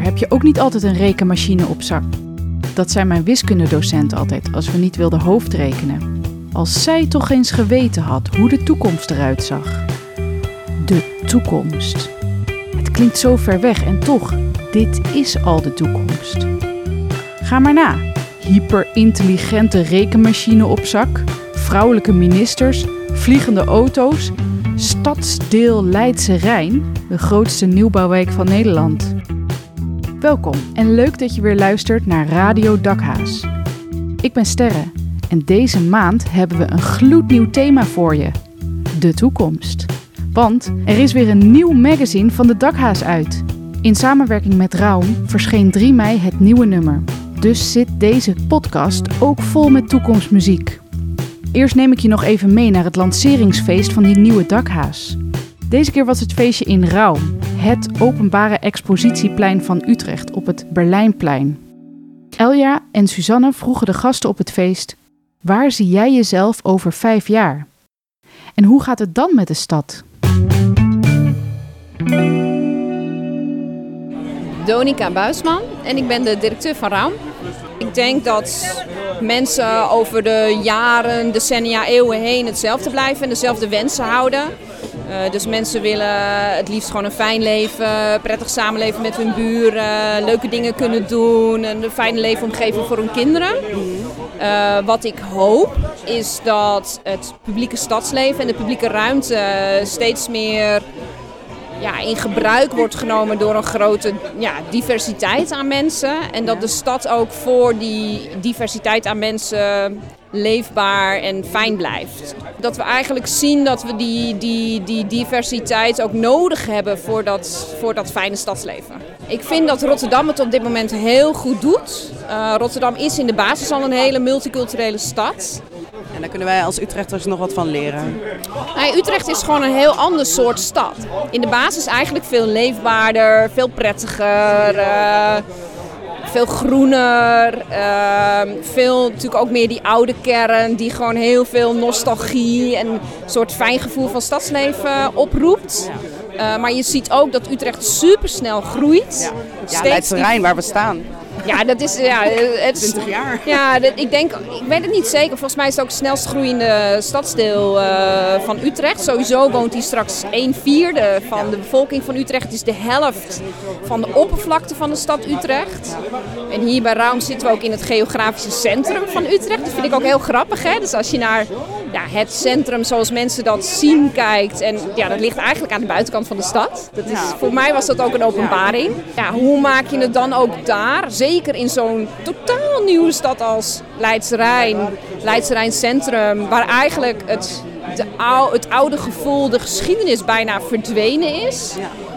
Heb je ook niet altijd een rekenmachine op zak? Dat zei mijn wiskundedocent altijd als we niet wilden hoofdrekenen. Als zij toch eens geweten had hoe de toekomst eruit zag. De toekomst. Het klinkt zo ver weg en toch, dit is al de toekomst. Ga maar na. Hyperintelligente rekenmachine op zak, vrouwelijke ministers, vliegende auto's, stadsdeel Leidse Rijn, de grootste nieuwbouwwijk van Nederland. Welkom en leuk dat je weer luistert naar Radio Dakhaas. Ik ben Sterre en deze maand hebben we een gloednieuw thema voor je: de toekomst. Want er is weer een nieuw magazine van de Dakhaas uit. In samenwerking met Raum verscheen 3 mei het nieuwe nummer. Dus zit deze podcast ook vol met toekomstmuziek. Eerst neem ik je nog even mee naar het lanceringsfeest van die nieuwe dakhaas. Deze keer was het feestje in Raum, het openbare expositieplein van Utrecht op het Berlijnplein. Elja en Suzanne vroegen de gasten op het feest: Waar zie jij jezelf over vijf jaar? En hoe gaat het dan met de stad? Donika Buisman en ik ben de directeur van Raum. Ik denk dat mensen over de jaren, decennia, eeuwen heen hetzelfde blijven en dezelfde wensen houden. Uh, dus mensen willen het liefst gewoon een fijn leven, prettig samenleven met hun buren, leuke dingen kunnen doen, een fijne leefomgeving voor hun kinderen. Uh, wat ik hoop is dat het publieke stadsleven en de publieke ruimte steeds meer ja, in gebruik wordt genomen door een grote ja, diversiteit aan mensen. En dat de stad ook voor die diversiteit aan mensen leefbaar en fijn blijft. Dat we eigenlijk zien dat we die, die, die diversiteit ook nodig hebben voor dat, voor dat fijne stadsleven. Ik vind dat Rotterdam het op dit moment heel goed doet. Uh, Rotterdam is in de basis al een hele multiculturele stad. En daar kunnen wij als Utrechters nog wat van leren. Nee, Utrecht is gewoon een heel ander soort stad. In de basis eigenlijk veel leefbaarder, veel prettiger. Uh, veel groener. Uh, veel natuurlijk ook meer die oude kern die gewoon heel veel nostalgie en een soort fijn gevoel van stadsleven oproept. Uh, maar je ziet ook dat Utrecht supersnel groeit. Ja, ja Rijn waar we staan. Ja, dat is... Ja, het, 20 jaar. Ja, dat, ik denk... Ik weet het niet zeker. Volgens mij is het ook het snelst groeiende stadsdeel uh, van Utrecht. Sowieso woont hier straks een vierde van de bevolking van Utrecht. Het is de helft van de oppervlakte van de stad Utrecht. En hier bij Raum zitten we ook in het geografische centrum van Utrecht. Dat vind ik ook heel grappig, hè. Dus als je naar ja, het centrum zoals mensen dat zien kijkt. En ja, dat ligt eigenlijk aan de buitenkant van de stad. Dat is, voor mij was dat ook een openbaring. Ja, hoe maak je het dan ook daar? Zeker in zo'n totaal nieuwe stad als Leidse Rijn, Centrum, waar eigenlijk het, de ou, het oude gevoel, de geschiedenis bijna verdwenen is.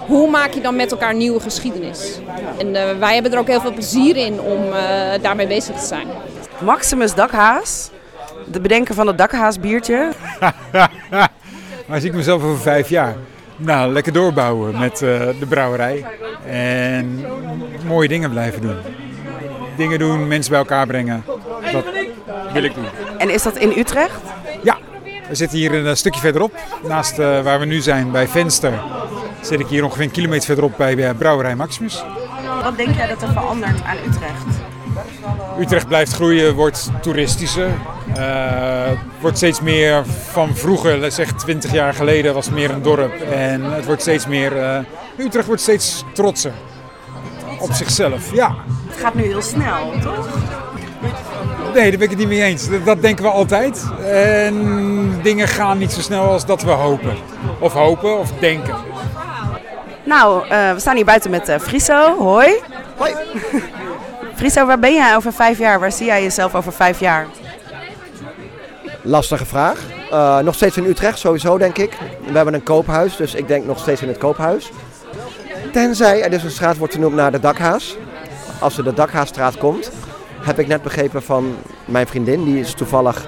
Hoe maak je dan met elkaar nieuwe geschiedenis? En uh, wij hebben er ook heel veel plezier in om uh, daarmee bezig te zijn. Maximus Dakhaas, de bedenker van het Dakhaasbiertje. Waar zie ik mezelf over vijf jaar? Nou, lekker doorbouwen met uh, de brouwerij. En mooie dingen blijven doen. Dingen doen, mensen bij elkaar brengen. Dat wil ik doen. En is dat in Utrecht? Ja, we zitten hier een stukje verderop. Naast uh, waar we nu zijn, bij Venster, zit ik hier ongeveer een kilometer verderop bij uh, Brouwerij Maximus. Wat denk jij dat er verandert aan Utrecht? Utrecht blijft groeien, wordt toeristischer. Uh, wordt steeds meer van vroeger, zeg 20 jaar geleden, was het meer een dorp. En het wordt steeds meer. Uh, Utrecht wordt steeds trotser op zichzelf. Ja. Het gaat nu heel snel, toch? Nee, daar ben ik het niet mee eens. Dat, dat, denken we altijd. En dingen gaan niet zo snel als dat we hopen. Of hopen of denken. Nou, uh, we staan hier buiten met uh, Friso. Hoi. Hoi. Friso, waar ben jij over vijf jaar? Waar zie jij jezelf over vijf jaar? Lastige vraag. Uh, nog steeds in Utrecht, sowieso denk ik. We hebben een koophuis, dus ik denk nog steeds in het koophuis. Tenzij er dus een straat wordt genoemd naar de Dakhaas. Als er de Dakhaasstraat komt, heb ik net begrepen van mijn vriendin, die is toevallig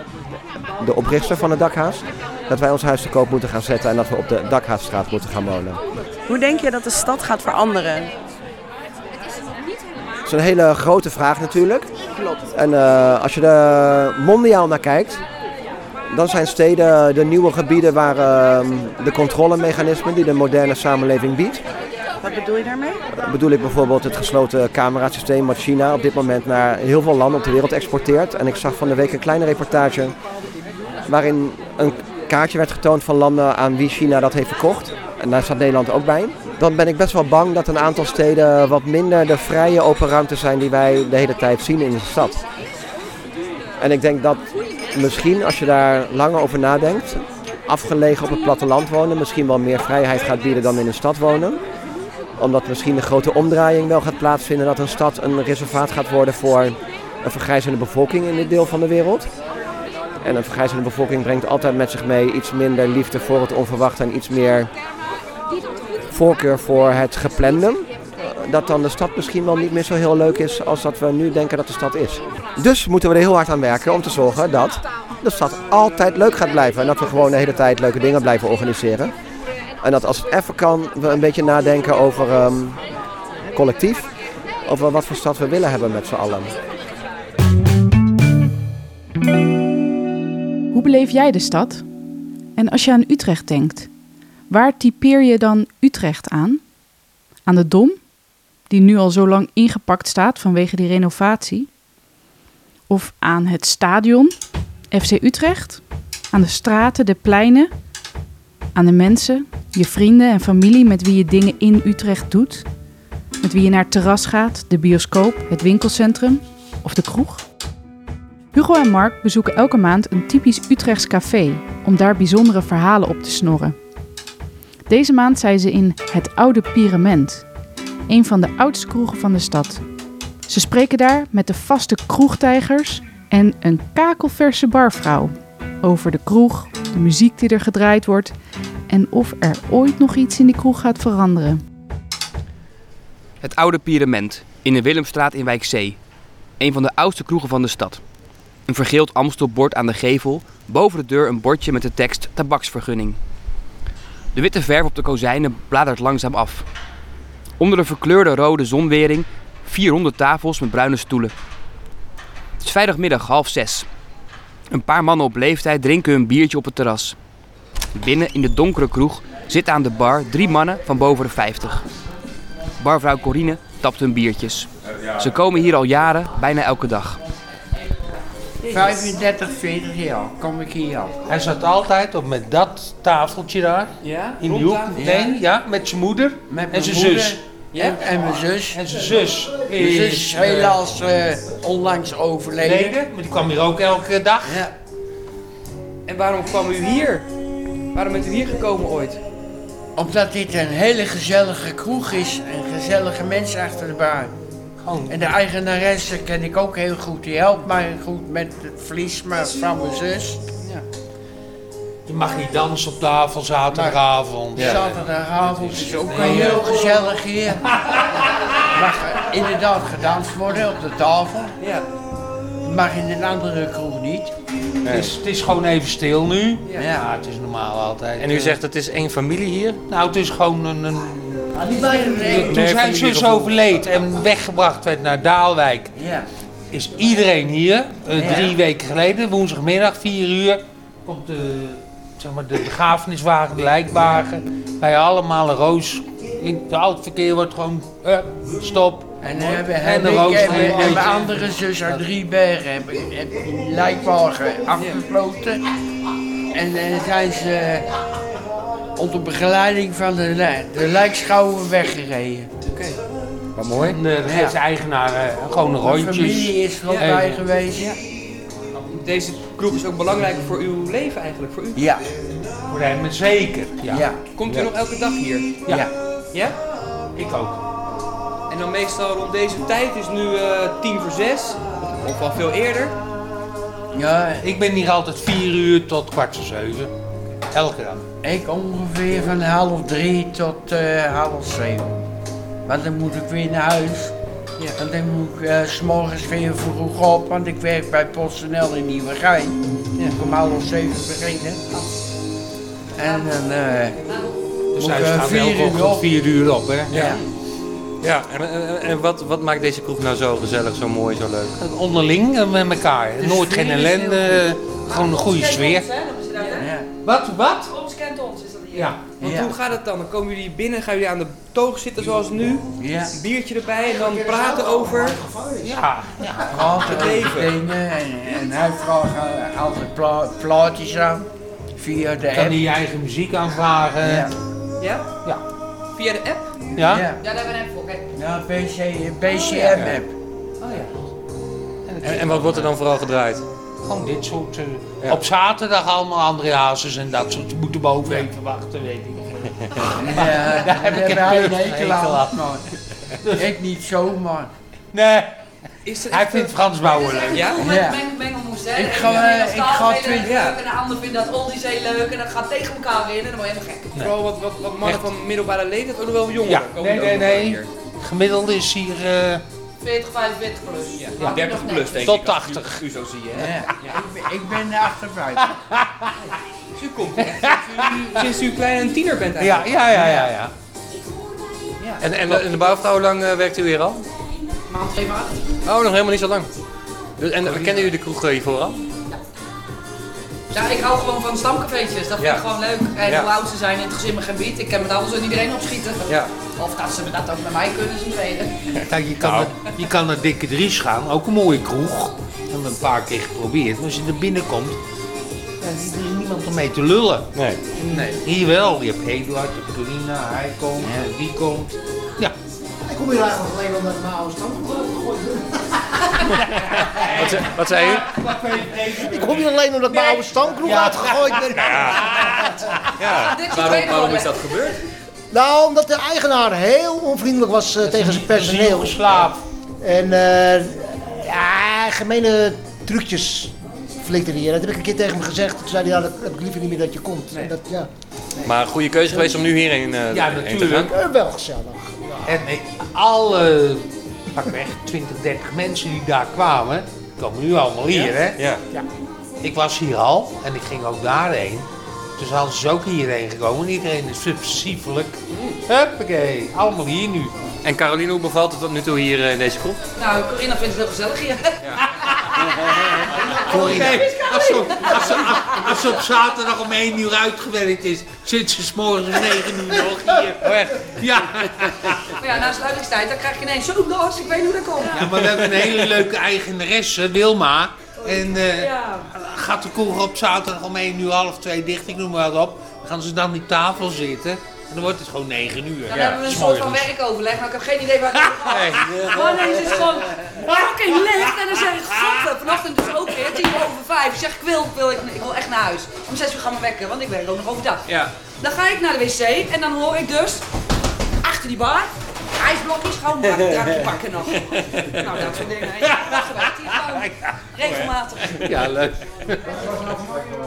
de oprichter van de Dakhaas, dat wij ons huis te koop moeten gaan zetten en dat we op de Dakhaasstraat moeten gaan wonen. Hoe denk je dat de stad gaat veranderen? Dat is een hele grote vraag natuurlijk. Klopt. En uh, als je er mondiaal naar kijkt, dan zijn steden de nieuwe gebieden waar uh, de controlemechanismen die de moderne samenleving biedt. Wat bedoel je daarmee? bedoel ik bijvoorbeeld het gesloten camerasysteem wat China op dit moment naar heel veel landen op de wereld exporteert. En ik zag van de week een kleine reportage waarin een kaartje werd getoond van landen aan wie China dat heeft verkocht. En daar staat Nederland ook bij. Dan ben ik best wel bang dat een aantal steden wat minder de vrije open ruimte zijn die wij de hele tijd zien in de stad. En ik denk dat misschien als je daar langer over nadenkt, afgelegen op het platteland wonen misschien wel meer vrijheid gaat bieden dan in een stad wonen omdat misschien een grote omdraaiing wel gaat plaatsvinden dat een stad een reservaat gaat worden voor een vergrijzende bevolking in dit deel van de wereld. En een vergrijzende bevolking brengt altijd met zich mee iets minder liefde voor het onverwachte en iets meer voorkeur voor het geplande. Dat dan de stad misschien wel niet meer zo heel leuk is als dat we nu denken dat de stad is. Dus moeten we er heel hard aan werken om te zorgen dat de stad altijd leuk gaat blijven. En dat we gewoon de hele tijd leuke dingen blijven organiseren. En dat als het even kan, we een beetje nadenken over ehm, collectief. Over wat voor stad we willen hebben met z'n allen. Hoe beleef jij de stad? En als je aan Utrecht denkt, waar typeer je dan Utrecht aan? Aan de Dom, die nu al zo lang ingepakt staat vanwege die renovatie? Of aan het stadion, FC Utrecht? Aan de straten, de pleinen? Aan de mensen, je vrienden en familie met wie je dingen in Utrecht doet? Met wie je naar het terras gaat, de bioscoop, het winkelcentrum of de kroeg? Hugo en Mark bezoeken elke maand een typisch Utrechts café om daar bijzondere verhalen op te snorren. Deze maand zijn ze in Het Oude Pyramid, een van de oudste kroegen van de stad. Ze spreken daar met de vaste kroegtijgers en een kakelverse barvrouw over de kroeg, de muziek die er gedraaid wordt en of er ooit nog iets in die kroeg gaat veranderen. Het Oude Pyramid in de Willemstraat in Wijkzee. Een van de oudste kroegen van de stad. Een vergeeld Amstelbord aan de gevel, boven de deur een bordje met de tekst tabaksvergunning. De witte verf op de kozijnen bladert langzaam af. Onder de verkleurde rode zonwering 400 tafels met bruine stoelen. Het is vrijdagmiddag half zes. Een paar mannen op leeftijd drinken hun biertje op het terras. Binnen in de donkere kroeg zitten aan de bar drie mannen van boven de 50. Barvrouw Corine tapt hun biertjes. Ze komen hier al jaren, bijna elke dag. 35, 40 jaar kom ik hier al. Hij zat altijd op met dat tafeltje daar. Ja? In die hoek. Nee, ja, met zijn moeder. Met en zijn moeder zus. En, en mijn zus. En zijn zus Mijn is zus is helaas eh, onlangs overleden. overleden, maar die kwam hier ook elke dag. Ja. En waarom kwam u hier? Waarom bent u hier gekomen ooit? Omdat dit een hele gezellige kroeg is. En gezellige mensen achter de bar. Gewoon. En de eigenaresse ken ik ook heel goed. Die helpt mij goed met het vlies maar van mijn zus. Je mag niet dansen op tafel zaterdagavond. Zaterdagavond is ook heel gezellig hier. mag er inderdaad gedanst worden op de tafel. Ja. Mag in een andere kroeg niet. Het, is, het is gewoon even stil nu. Ja. Ja, het is normaal altijd. En u zegt het is één familie hier? Nou, het is gewoon een... een. Toen zijn zus overleed en weggebracht werd naar Daalwijk, Ja. is iedereen hier. Eh. Drie weken geleden, woensdagmiddag, vier uur, komt de, zeg maar, de begrafeniswagen, de lijkwagen. Wij allemaal een roos. In, het verkeer wordt gewoon, eh, stop. En dan hebben, En de roos en, en mijn andere zus uit Driebergen hebben heb lijkwagen afgesloten. En dan zijn ze onder begeleiding van de, de lijkschouwer weggereden. Wat mooi. En uh, geeft de eigenaar eh, gewoon Mijn rondjes. familie is er ook Ja. bij geweest. Deze kroeg is ook belangrijk voor uw leven eigenlijk, voor u. Ja, Voor hem zeker. Ja. ja, Komt u nog elke dag hier? Ja. ja. Ja? Ik ook. En dan meestal rond deze tijd, is nu eh tien voor zes, of al veel eerder. ja. Ik ben hier altijd vier uur tot kwart voor zeven. Elke dag. Ik ongeveer van half drie tot eh, half zeven. Want dan moet ik weer naar huis. Ja. En dan moet ik eh, s morgens weer vroeg op, want ik werk bij PostNL in Nieuwegein. Ja. Ik om half zeven beginnen. En dan eh Dus moet hij ik vier uur op. vier uur op. Hè? Ja. Ja, en, en, en wat, wat maakt deze kroeg nou zo gezellig, zo mooi, zo leuk? Onderling met elkaar. Nooit geen ellende. Gewoon een goede sfeer. Ja. Wat? Wat? Ja. Want Ja. hoe gaat het dan? Dan komen jullie binnen, gaan jullie aan de toog zitten zoals nu. Ja. Een biertje erbij en dan praten over Ja. Altijd Het leven. dingen en, en hij vraagt altijd pla plaatjes aan via de Kan app. hij je eigen muziek aanvragen. Ja. Ja? Ja. Via de app? Ja? Ja. Ja, daar hebben we een voor. Kijk. Ja, PC, BCM-app. Oh ja. En, en wat wordt er dan vooral gedraaid? Gewoon dit soort. eh, Ja. Op zaterdag allemaal André Hazes en dat soort. Moeten boven even wachten, weet ik. Ja, daar heb ik een hekel hekel aan. maar Ik niet zo, maar... Nee, Is er hij vindt een- Frans Bauer leuk. Ja? Ja. Meng, mengelmoes, hè? Ik ga, eh, vindt ik ga twintig- leuk ja. en de ander vindt dat oldies heel leuk en dat gaat tegen elkaar in en dan word je helemaal gek. Vooral wat, wat, wat mannen van middelbare leeftijd, ook nog wel jongeren. Ja, nee, nee, nee. hier. Gemiddeld is hier. eh, 40, 45 plus. Ja, Ja, 30 nog plus denk Tot ik. als 80. U, u zo zie je. Hè? Ja. Ik, ben, ik ben 58. Dus u komt sinds u, sinds u klein een tiener bent ja, eigenlijk. ja, ja, ja, ja. En, en, de- en de bouwvrouw, hoe lang eh, werkt u hier al? Maand 2 maart. Oh, nog helemaal niet zo lang. Dus, en kennen jullie de kroeg eh, hiervoor al? Ja, ik hou gewoon van stamcafeetjes. Dat vind Ja. ik gewoon leuk. En Ja. hoe oud ze zijn, interesseert me geen bied. Ik kan met alles en iedereen opschieten. Ja. Of dat ze me dat ook met mij kunnen, een tweede. Kijk, je kan, Nou. naar, je kan naar Dikke Dries gaan, ook een mooie kroeg. We een paar keer geprobeerd. Maar als je er binnenkomt, ja, er is niemand om mee te lullen. Nee. Nee. Hier wel, je hebt Eduard, je hebt Corina, hij komt, en die komt. Ja, Ik kom hier eigenlijk alleen omdat mijn oude gegooid Wat, ze- wat zei u? Ik kom hier alleen omdat mijn oude stamkroeg uitgegooid werd. Ja. Dit is de Waarom, is dat gebeurd? Nou, omdat de eigenaar heel onvriendelijk was eh, tegen zijn personeel. geslaafd. En eh ja, gemene trucjes flikte hij. En dat heb ik een keer tegen hem gezegd. Toen zei hij, ja, dat heb ik liever niet meer dat je komt. En dat, ja, Maar een goede keuze geweest om nu hierheen eh, Ja, heen te natuurlijk. gaan. eh, wel gezellig. En ik, alle, pakweg 20, 30 mensen die daar kwamen, komen nu allemaal hier, hè? Ja. Ik was hier al en ik ging ook daarheen. Dus hadden ze ook hierheen gekomen. Iedereen is subversiefelijk. Huppakee, allemaal hier nu. En Caroline, hoe bevalt het tot nu toe hier eh, in deze kroeg? Nou, Corinna vindt het heel gezellig hier. Oké, als, ze op- als, ze- als ze op zaterdag om 1 uur uitgewerkt is, zit ze 's morgens om 9 uur nog hier. Oh echt? Ja. Maar ja, na sluitingstijd, dan krijg je ineens zo los, ik weet niet hoe dat komt. ja, maar we hebben een hele leuke eigenaresse, Wilma. En eh, Ja. gaat de kroeg op zaterdag om 1 uur, half 2 dicht, ik noem maar wat op. Dan gaan ze dan die tafel zitten en dan wordt het gewoon 9 uur. Dan hebben we een soort van werkoverleg, maar ik heb geen idee waar het over gaat. Maar nee, het is gewoon fucking licht. En dan zeg ik, godver, vanochtend dus ook weer, tien over vijf. Ik zeg, ik wil, ik wil, ik, ik wil echt naar huis. Om zes uur gaan we wekken, want ik werk ook nog overdag. Ja. Dan ga ik naar de wc en dan hoor ik dus, achter die bar, ijsblokjes, gewoon een drankje pakken nog. Nou, dat soort dingen. Ja, dat gewoon. Regelmatig. Ja, leuk.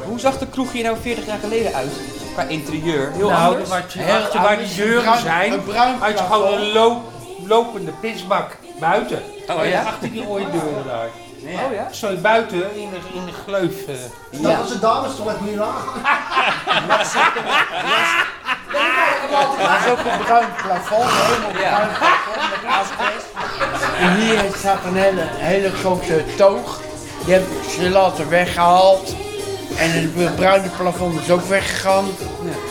Hoe zag de kroeg hier nou 40 jaar geleden uit? Qua interieur. Heel nou, anders. wat je, Heel achter waar die deuren zijn, een bruin plafond. gewoon een lopende pisbak buiten. Oh ja? Achter die rode deuren daar. Oh ja? Zo buiten in de, in de gleuf. eh. Dat was een damestoilet je nagaan. Dat is ook een bruin plafond, helemaal bruin plafond met asbest. En hier staat een hele, hele grote toog. Die hebben ze later weggehaald. En het bruine plafond is ook weggegaan.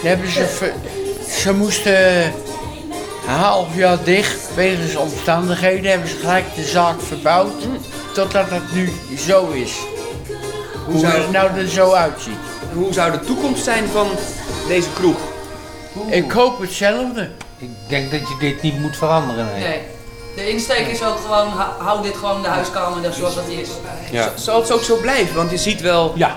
Die hebben ze, ver- ze moesten een half jaar dicht wegens omstandigheden. Hebben ze gelijk de zaak verbouwd. Totdat het nu zo is. Hoe zou- het nou er zo uitziet. Hoe zou de toekomst zijn van deze kroeg? Ik hoop hetzelfde. Ik denk dat je dit niet moet veranderen. Nee. Nee. De insteek is ook gewoon, hou- dit gewoon de huiskamer zoals dat is. Ja. Zal het ook zo blijven? Want je ziet wel, Ja,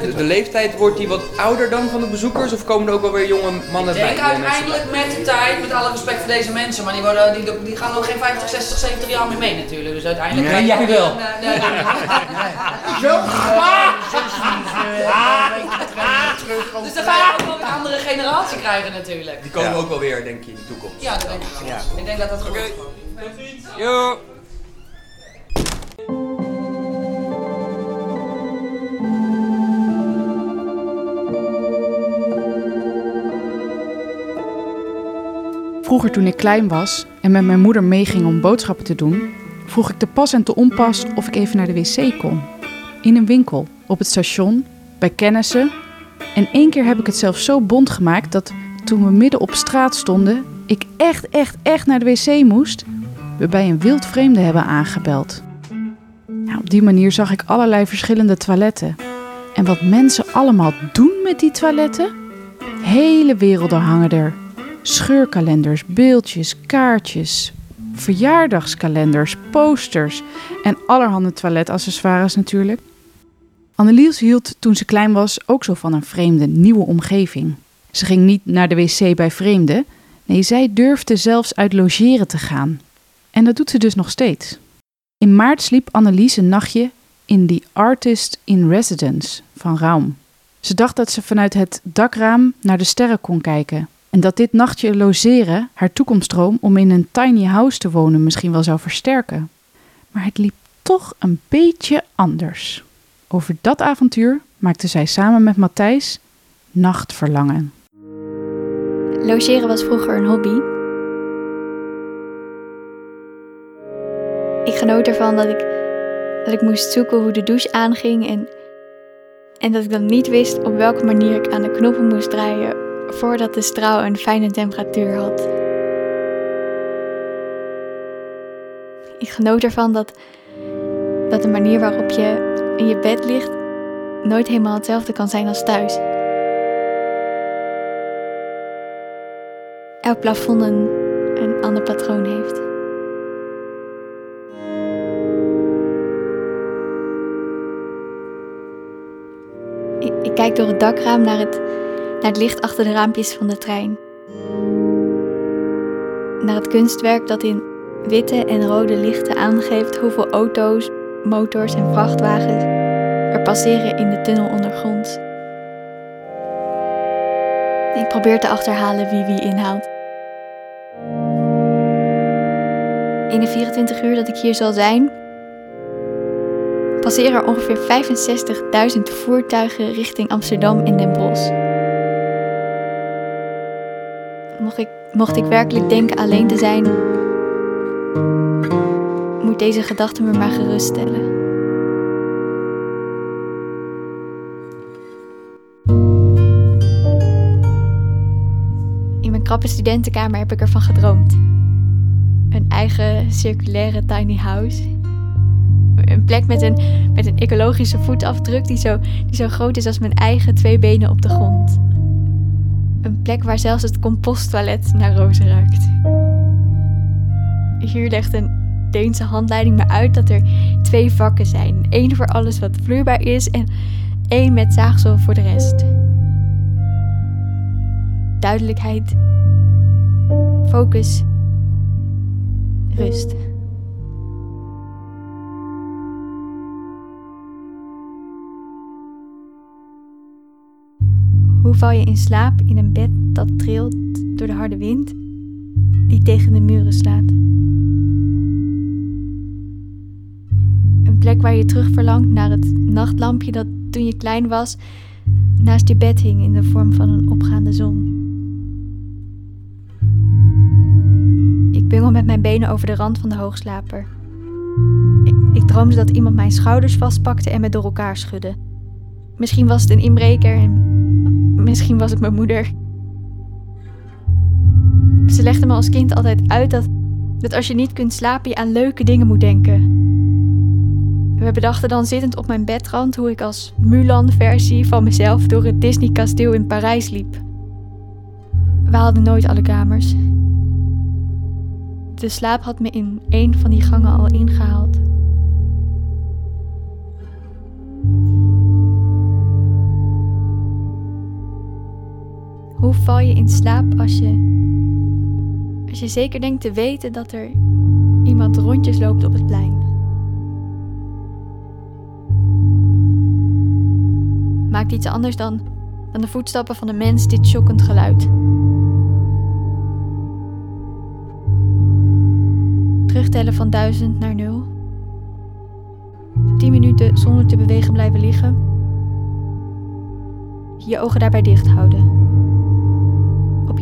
de, de leeftijd wordt die wat ouder dan van de bezoekers? Of komen er ook wel weer jonge mannen Ik bij? denk die mensen- uiteindelijk met de tijd, met alle respect voor deze mensen, maar die, worden, die, die gaan ook geen 50, 60, 70 jaar meer mee natuurlijk. Dus uiteindelijk Nee, krijg je jij wel. eh, nee, nee, nee. Dus dan ga je ook wel een andere generatie krijgen natuurlijk. Die komen ook wel weer, denk je, in de toekomst. Ja, dat denk ik wel. Ja. Ik denk dat dat goed is. Vroeger toen ik klein was en met mijn moeder meeging om boodschappen te doen, vroeg ik te pas en te onpas of ik even naar de wc kon. In een winkel, op het station, bij kennissen En één keer heb ik het zelfs zo bond gemaakt dat toen we midden op straat stonden, ik echt, echt, echt naar de wc moest, we bij een wild vreemde hebben aangebeld. Nou, op die manier zag ik allerlei verschillende toiletten. En wat mensen allemaal doen met die toiletten? Hele werelden hangen er. Scheurkalenders, beeldjes, kaartjes, verjaardagskalenders, posters en allerhande toiletaccessoires natuurlijk. Annelies hield toen ze klein was ook zo van een vreemde, nieuwe omgeving. Ze ging niet naar de wc bij vreemden. Nee, zij durfde zelfs uit logeren te gaan. En dat doet ze dus nog steeds. In maart sliep Annelies een nachtje in The Artist in Residence van Raum. Ze dacht dat ze vanuit het dakraam naar de sterren kon kijken. En dat dit nachtje logeren haar toekomstroom om in een tiny house te wonen misschien wel zou versterken. Maar het liep toch een beetje anders. Over dat avontuur maakte zij samen met Matthijs Nachtverlangen. Logeren was vroeger een hobby. Ik genoot ervan dat ik, dat ik moest zoeken hoe de douche aanging en, en dat ik dan niet wist op welke manier ik aan de knoppen moest draaien voordat de straal een fijne temperatuur had. Ik genoot ervan dat, dat de manier waarop je in je bed ligt nooit helemaal hetzelfde kan zijn als thuis. Elk plafond een, een ander patroon heeft. Ik, kijk door het dakraam naar het, naar het licht achter de raampjes van de trein. Naar het kunstwerk dat in witte en rode lichten aangeeft hoeveel auto's, motors en vrachtwagens er passeren in de tunnel ondergronds. Ik probeer te achterhalen wie wie inhaalt. In de 24 uur dat ik hier zal zijn, passeren er ongeveer 65.000 voertuigen richting Amsterdam en Den Bosch. Mocht ik, mocht ik werkelijk denken alleen te zijn, moet deze gedachte me maar geruststellen. In mijn krappe studentenkamer heb ik ervan gedroomd. Een eigen circulaire tiny house. Een plek met een, met een ecologische voetafdruk die zo, die zo groot is als mijn eigen twee benen op de grond. Een plek waar zelfs het composttoilet naar rozen ruikt. Hier legt een Deense handleiding me uit dat er twee vakken zijn. Eén voor alles wat vloeibaar is en één met zaagsel voor de rest. Duidelijkheid, focus, rust. Hoe val je in slaap in een bed dat trilt door de harde wind die tegen de muren slaat? Een plek waar je terug verlangt naar het nachtlampje dat toen je klein was naast je bed hing in de vorm van een opgaande zon. Ik bungel met mijn benen over de rand van de hoogslaper. Ik, droomde dat iemand mijn schouders vastpakte en me door elkaar schudde. Misschien was het een inbreker en misschien was het mijn moeder. Ze legde me als kind altijd uit dat, dat als je niet kunt slapen, je aan leuke dingen moet denken. We bedachten dan zittend op mijn bedrand hoe ik als Mulan-versie van mezelf door het Disney-kasteel in Parijs liep. We hadden nooit alle kamers. De slaap had me in een van die gangen al ingehaald. Hoe val je in slaap als je, als je zeker denkt te weten dat er iemand rondjes loopt op het plein? Maakt iets anders dan, dan de voetstappen van een mens dit shockend geluid. Terugtellen van 1000 naar 0. 10 minuten zonder te bewegen blijven liggen. Je ogen daarbij dicht houden.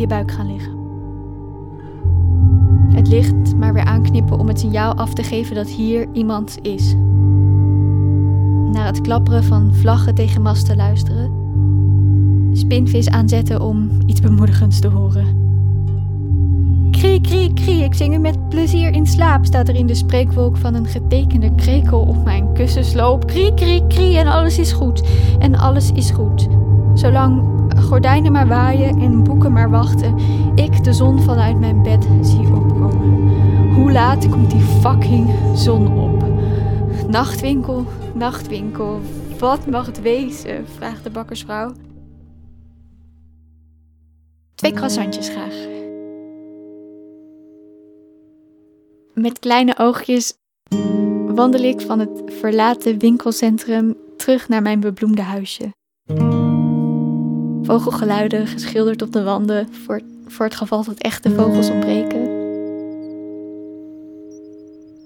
Je buik gaan liggen. Het licht maar weer aanknippen om het signaal af te geven dat hier iemand is. Naar het klapperen van vlaggen tegen masten luisteren. spinvis aanzetten om iets bemoedigends te horen. Krie, krie, krie, ik zing u met plezier in slaap, staat er in de spreekwolk van een getekende krekel op mijn kussensloop. Krie, krie, krie, en alles is goed. En alles is goed. Zolang gordijnen maar waaien en boeken maar wachten, ik de zon vanuit mijn bed zie opkomen. Hoe laat komt die fucking zon op? Nachtwinkel, nachtwinkel, wat mag het wezen? vraagt de bakkersvrouw. Twee croissantjes graag. Met kleine oogjes wandel ik van het verlaten winkelcentrum terug naar mijn bebloemde huisje. Vogelgeluiden geschilderd op de wanden voor, voor het geval dat echte vogels ontbreken.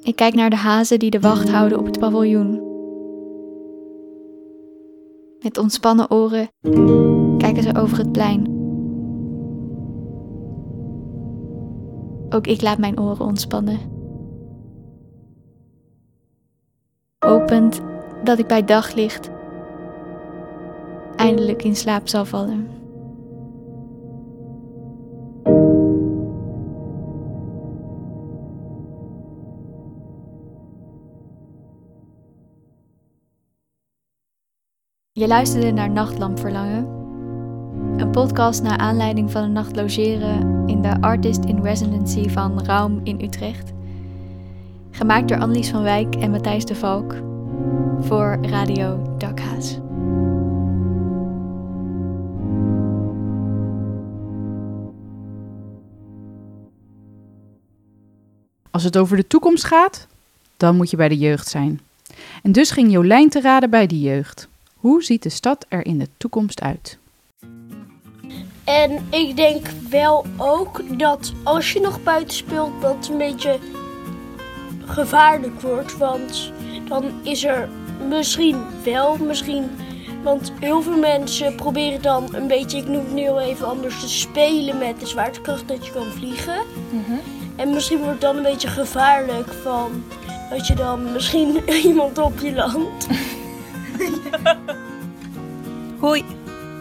Ik kijk naar de hazen die de wacht houden op het paviljoen. Met ontspannen oren kijken ze over het plein. Ook ik laat mijn oren ontspannen. Hopend dat ik bij daglicht eindelijk in slaap zal vallen. Je luisterde naar Nachtlamp Verlangen, een podcast naar aanleiding van een nacht logeren in de Artist in Residency van Raum in Utrecht. Gemaakt door Annelies van Wijk en Matthijs de Valk voor Radio Dakhaas. Als het over de toekomst gaat, dan moet je bij de jeugd zijn. En dus ging Jolijn te raden bij die jeugd. Hoe ziet de stad er in de toekomst uit? En ik denk wel ook dat als je nog buiten speelt, dat het een beetje gevaarlijk wordt. Want dan is er misschien wel, misschien. Want heel veel mensen proberen dan een beetje, ik noem het nu heel even anders, te spelen met de zwaartekracht dat je kan vliegen. En misschien wordt het dan een beetje gevaarlijk van dat je dan misschien iemand op je landt. Hoi,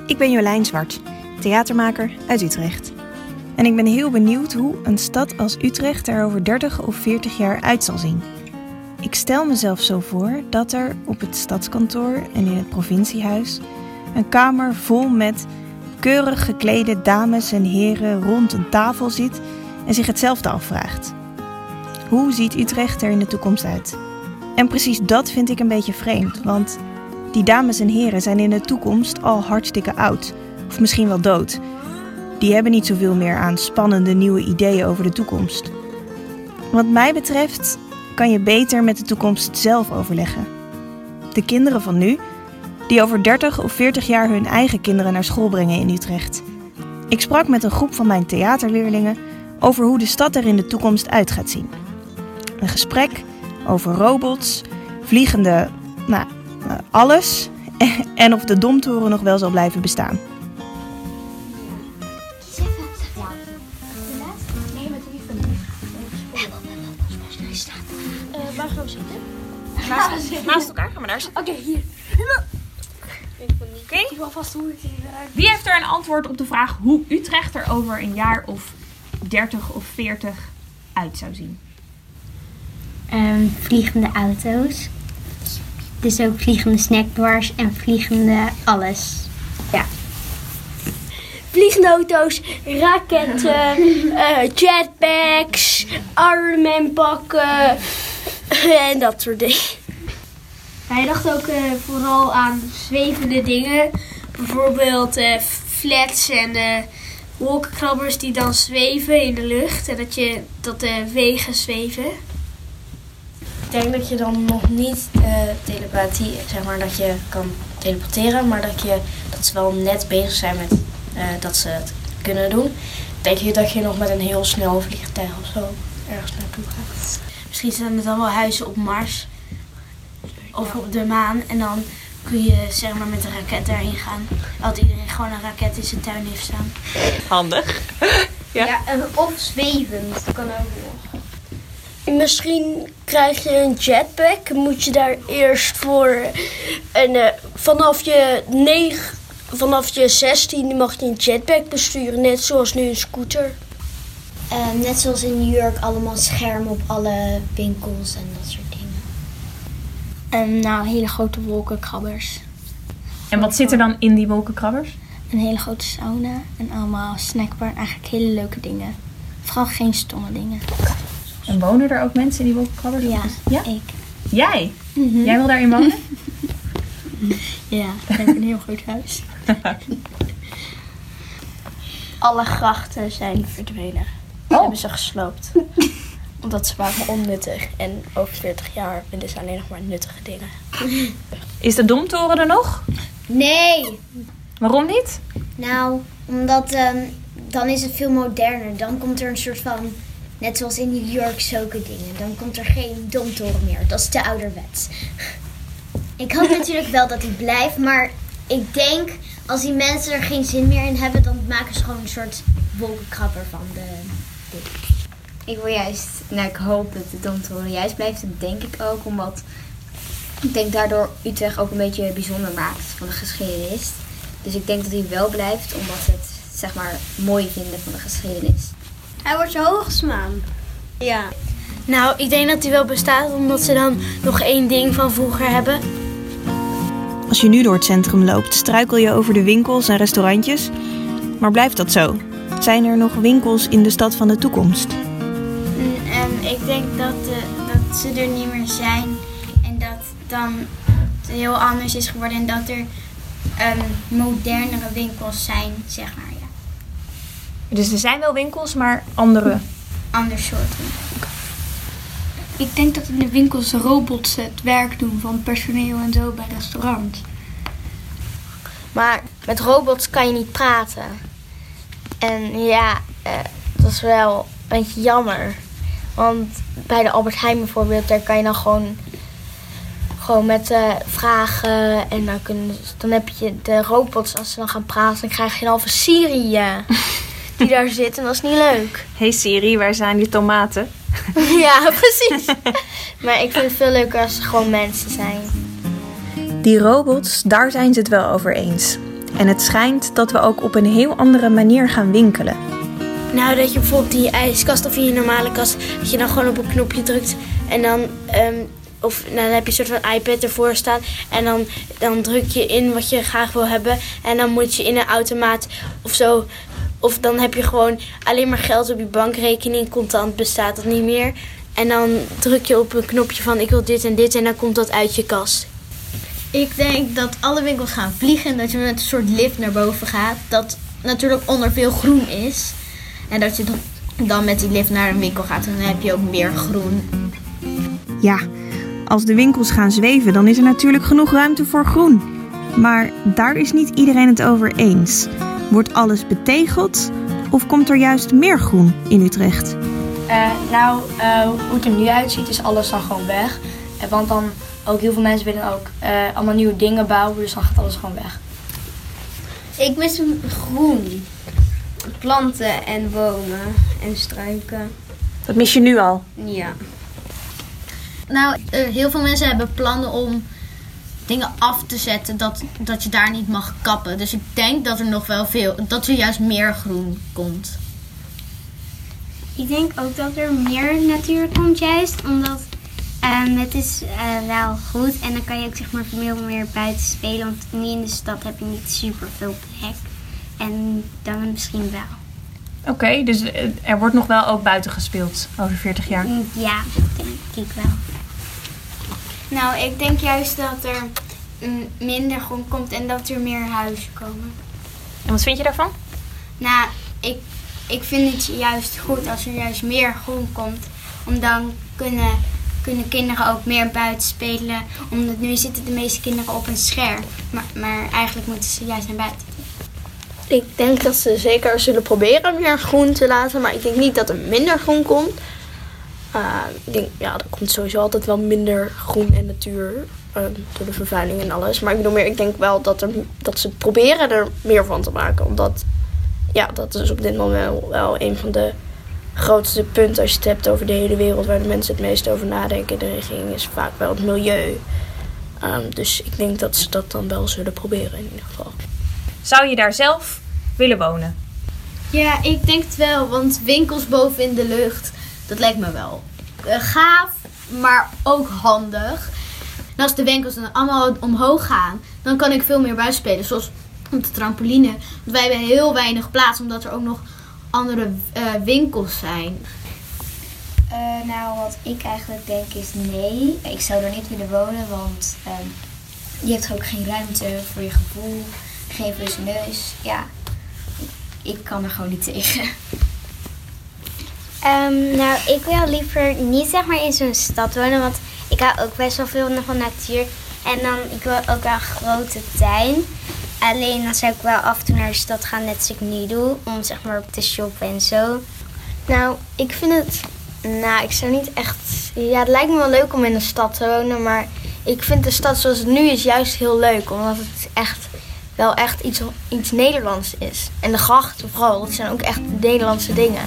ik ben Jolijn Zwart, theatermaker uit Utrecht. En ik ben heel benieuwd hoe een stad als Utrecht er over 30 of 40 jaar uit zal zien. Ik stel mezelf zo voor dat er op het stadskantoor en in het provinciehuis een kamer vol met keurig geklede dames en heren rond een tafel zit en zich hetzelfde afvraagt. Hoe ziet Utrecht er in de toekomst uit? En precies dat vind ik een beetje vreemd, want die dames en heren zijn in de toekomst al hartstikke oud, of misschien wel dood. Die hebben niet zoveel meer aan spannende nieuwe ideeën over de toekomst. Wat mij betreft kan je beter met de toekomst zelf overleggen. De kinderen van nu, die over 30 of 40 jaar hun eigen kinderen naar school brengen in Utrecht. Ik sprak met een groep van mijn theaterleerlingen over hoe de stad er in de toekomst uit gaat zien. Een gesprek over robots, vliegende, nou, eh, alles en of de domtoren nog wel zal blijven bestaan. Eh, waar gaan we zitten? Naast, naast elkaar gaan we daar zitten. Oké, hier. Oké. Wie heeft er een antwoord op de vraag hoe Utrecht er over een jaar of 30 of 40 uit zou zien? Ehm, vliegende auto's. Dus ook vliegende snackbars en vliegende alles. Ja. Vliegende auto's, raketten, eh, jetpacks, Iron Man pakken en dat soort dingen. Hij dacht ook eh, vooral aan zwevende dingen. Bijvoorbeeld eh, flats en eh, wolkenkrabbers die dan zweven in de lucht. En dat, je, dat de wegen zweven. Ik denk dat je dan nog niet eh, telepathie, zeg maar, dat je kan teleporteren, maar dat, je, dat ze wel net bezig zijn met eh, dat ze het kunnen doen. Denk je dat je nog met een heel snel vliegtuig of zo ergens naartoe gaat? Misschien zijn er dan wel huizen op Mars. Of op de maan. En dan kun je zeg maar met een raket daarheen gaan. Dat iedereen gewoon een raket in zijn tuin heeft staan. Handig. Ja, en of zwevend kan ook nog. Misschien krijg je een jetpack. Moet je daar eerst voor een, eh, vanaf je negen, vanaf je 16 mag je een jetpack besturen, net zoals nu een scooter. Eh, net zoals in New York allemaal schermen op alle winkels en dat soort En nou, hele grote wolkenkrabbers. En wat zit er dan in die wolkenkrabbers? Een hele grote sauna en allemaal snackbar. Eigenlijk hele leuke dingen. Vooral geen stomme dingen. En wonen er ook mensen in die wolkenkrabbers? Ja, ja? ik. Jij? Jij wil daarin wonen? Ja, ik heb een heel groot huis. Alle grachten zijn verdwenen. Oh. Hebben ze gesloopt. Omdat ze waren onnuttig. En over 40 jaar vinden ze alleen nog maar nuttige dingen. Is de Domtoren er nog? Nee! Waarom niet? Nou, omdat ehm, dan is het veel moderner. Dan komt er een soort van, net zoals in New York, zulke dingen. Dan komt er geen domtoren meer. Dat is te ouderwets. Ik hoop natuurlijk wel dat die blijft, maar ik denk als die mensen er geen zin meer in hebben, dan maken ze gewoon een soort wolkenkrabber van de ding. Ik wil juist, nou ik hoop dat de Domtoren juist blijft. Dat denk ik ook, omdat ik denk daardoor Utrecht ook een beetje bijzonder maakt van de geschiedenis. Dus ik denk dat hij wel blijft, omdat ze het zeg maar mooi vinden van de geschiedenis. Hij wordt zo hoog gesmaan. Ja. Nou, ik denk dat hij wel bestaat omdat ze dan nog één ding van vroeger hebben. Als je nu door het centrum loopt, struikel je over de winkels en restaurantjes. Maar blijft dat zo? Zijn er nog winkels in de stad van de toekomst? Ik denk dat, eh, dat ze er niet meer zijn en dat dan het heel anders is geworden en dat er ehm, modernere winkels zijn, zeg maar. Ja. Dus er zijn wel winkels, maar andere. Ander soort. Ik denk dat in de winkels robots het werk doen van personeel en zo bij restaurants. Maar met robots kan je niet praten. En ja, eh, dat is wel een beetje jammer. Want bij de Albert Heijn bijvoorbeeld, daar kan je dan gewoon, gewoon met eh, vragen. En dan, kunnen, dan heb je de robots, als ze dan gaan praten, dan krijg je een halve Siri eh, die daar zit. En dat is niet leuk. Hey Siri, waar zijn die tomaten? ja, precies. maar ik vind het veel leuker als ze gewoon mensen zijn. Die robots, daar zijn ze het wel over eens. En het schijnt dat we ook op een heel andere manier gaan winkelen. Nou, dat je bijvoorbeeld die ijskast of in je normale kast, dat je dan gewoon op een knopje drukt en dan, ehm, of nou, dan heb je een soort van iPad ervoor staan en dan, dan druk je in wat je graag wil hebben en dan moet je in een automaat of zo, of dan heb je gewoon alleen maar geld op je bankrekening, contant bestaat dat niet meer. En dan druk je op een knopje van ik wil dit en dit en dan komt dat uit je kast. Ik denk dat alle winkels gaan vliegen en dat je met een soort lift naar boven gaat. Dat natuurlijk onder veel groen is. En dat je dan, met die lift naar een winkel gaat en dan heb je ook meer groen. Ja, als de winkels gaan zweven, dan is er natuurlijk genoeg ruimte voor groen. Maar daar is niet iedereen het over eens. Wordt alles betegeld of komt er juist meer groen in Utrecht? Eh, nou, eh, hoe het er nu uitziet is alles dan gewoon weg. Eh, want dan ook heel veel mensen willen ook eh, allemaal nieuwe dingen bouwen, dus dan gaat alles gewoon weg. Ik mis groen. Planten en bomen en struiken. Dat mis je nu al. Ja. Nou, eh, heel veel mensen hebben plannen om dingen af te zetten dat, dat je daar niet mag kappen. Dus ik denk dat er nog wel veel, dat er juist meer groen komt. Ik denk ook dat er meer natuur komt juist, omdat ehm, het is eh, wel goed en dan kan je ook zeg maar veel meer buiten spelen, want nu in de stad heb je niet super veel plek. En dan misschien wel. Oké, dus eh, er wordt nog wel ook buiten gespeeld over 40 jaar. Mm, Ja, denk ik wel. Nou, ik denk juist dat er mm, minder groen komt en dat er meer huizen komen. En wat vind je daarvan? Nou, ik, ik vind het juist goed als er juist meer groen komt. Om dan kunnen, kunnen kinderen ook meer buiten spelen. Omdat nu zitten de meeste kinderen op een scherm. Maar, maar eigenlijk moeten ze juist naar buiten. Ik denk dat ze zeker zullen proberen meer groen te laten, maar ik denk niet dat er minder groen komt. Uh, ik denk, ja, er komt sowieso altijd wel minder groen en natuur uh, door de vervuiling en alles. Maar ik bedoel meer, ik denk wel dat, er, dat ze proberen er meer van te maken. Omdat, ja, dat is op dit moment wel, een van de grootste punten als je het hebt over de hele wereld waar de mensen het meest over nadenken. De regering is vaak wel het milieu. Um, dus ik denk dat ze dat dan wel zullen proberen in ieder geval. Zou je daar zelf willen wonen? Ja, ik denk het wel, want winkels boven in de lucht, dat lijkt me wel eh, gaaf, maar ook handig. En als de winkels dan allemaal omhoog gaan, dan kan ik veel meer buiten spelen, zoals op de trampoline. Want wij hebben heel weinig plaats, omdat er ook nog andere eh, winkels zijn. Eh, nou, wat ik eigenlijk denk is nee. Ik zou er niet willen wonen, want ehm, je hebt er ook geen ruimte voor je gevoel, geen frisse neus. Ja, ik kan er gewoon niet tegen. Ehm, nou, ik wil liever niet zeg maar in zo'n stad wonen, want ik hou ook best wel veel van natuur. En dan, ik wil ook wel een grote tuin. Alleen dan zou ik wel af en toe naar de stad gaan, net zoals ik nu doe, om zeg maar te shoppen en zo. Nou, ik vind het, nou, ik zou niet echt, ja, het lijkt me wel leuk om in de stad te wonen, maar ik vind de stad zoals het nu is juist heel leuk, omdat het echt wel echt iets, iets Nederlands is. En de grachten vooral, dat zijn ook echt Nederlandse dingen.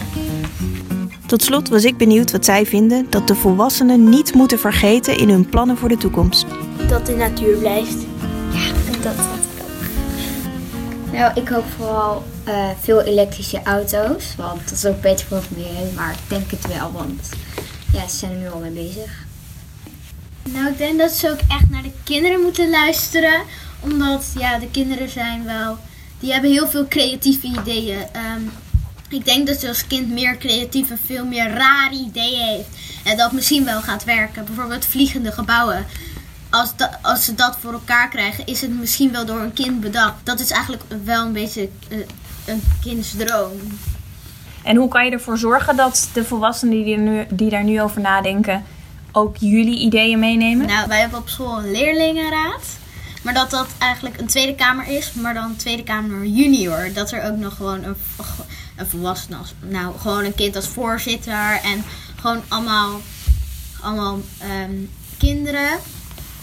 Tot slot was ik benieuwd wat zij vinden dat de volwassenen niet moeten vergeten in hun plannen voor de toekomst. Dat de natuur blijft. Ja, dat. Nou, ik hoop vooral eh, veel elektrische auto's, want dat is ook beter voor het milieu. Maar ik denk het wel, want ja, ze zijn er nu al mee bezig. Nou, ik denk dat ze ook echt naar de kinderen moeten luisteren. Omdat, ja, de kinderen zijn wel... Die hebben heel veel creatieve ideeën. Ehm, ik denk dat ze als kind meer creatieve, veel meer rare ideeën heeft. En dat misschien wel gaat werken. Bijvoorbeeld vliegende gebouwen. Als, da- als ze dat voor elkaar krijgen, is het misschien wel door een kind bedacht. Dat is eigenlijk wel een beetje eh, een kindsdroom. En hoe kan je ervoor zorgen dat de volwassenen die, er nu, die daar nu over nadenken ook jullie ideeën meenemen? Nou, wij hebben op school een leerlingenraad. Maar dat dat eigenlijk een Tweede Kamer is, maar dan Tweede Kamer junior. Dat er ook nog gewoon een, een volwassene als, nou gewoon een kind als voorzitter. En gewoon allemaal, allemaal ehm, kinderen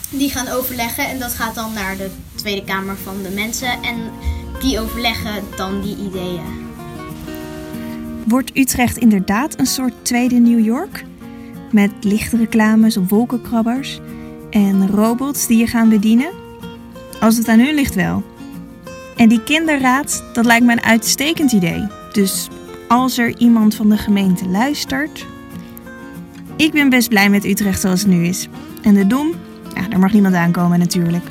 die gaan overleggen. En dat gaat dan naar de Tweede Kamer van de mensen. En die overleggen dan die ideeën. Wordt Utrecht inderdaad een soort tweede New York? Met lichtreclames op wolkenkrabbers en robots die je gaan bedienen? Als het aan hun ligt wel. En die kinderraad, dat lijkt me een uitstekend idee. Dus als er iemand van de gemeente luistert. Ik ben best blij met Utrecht zoals het nu is. En de dom, daar mag niemand aankomen natuurlijk.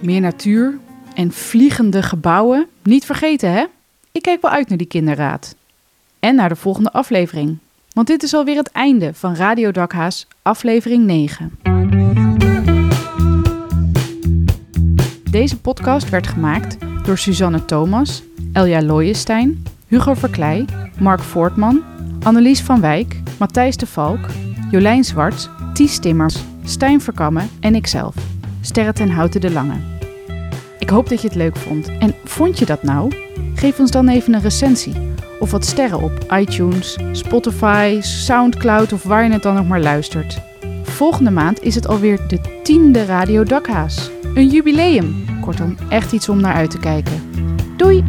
Meer natuur en vliegende gebouwen. Niet vergeten, hè? Ik kijk wel uit naar die kinderraad. En naar de volgende aflevering. Want dit is alweer het einde van Radio Dakhaas, aflevering 9. Deze podcast werd gemaakt door Suzanne Thomas, Elja Looijenstein, Hugo Verkleij, Mark Voortman, Annelies van Wijk, Matthijs de Valk, Jolijn Zwart, Ties Timmers, Stijn Verkamme en ikzelf, Sterre ten Houten de Lange. Ik hoop dat je het leuk vond. En vond je dat nou? Geef ons dan even een recensie of wat sterren op iTunes, Spotify, Soundcloud of waar je het dan nog maar luistert. Volgende maand is het alweer de tiende Radio Dakhaas. Een jubileum. Kortom, echt iets om naar uit te kijken. Doei!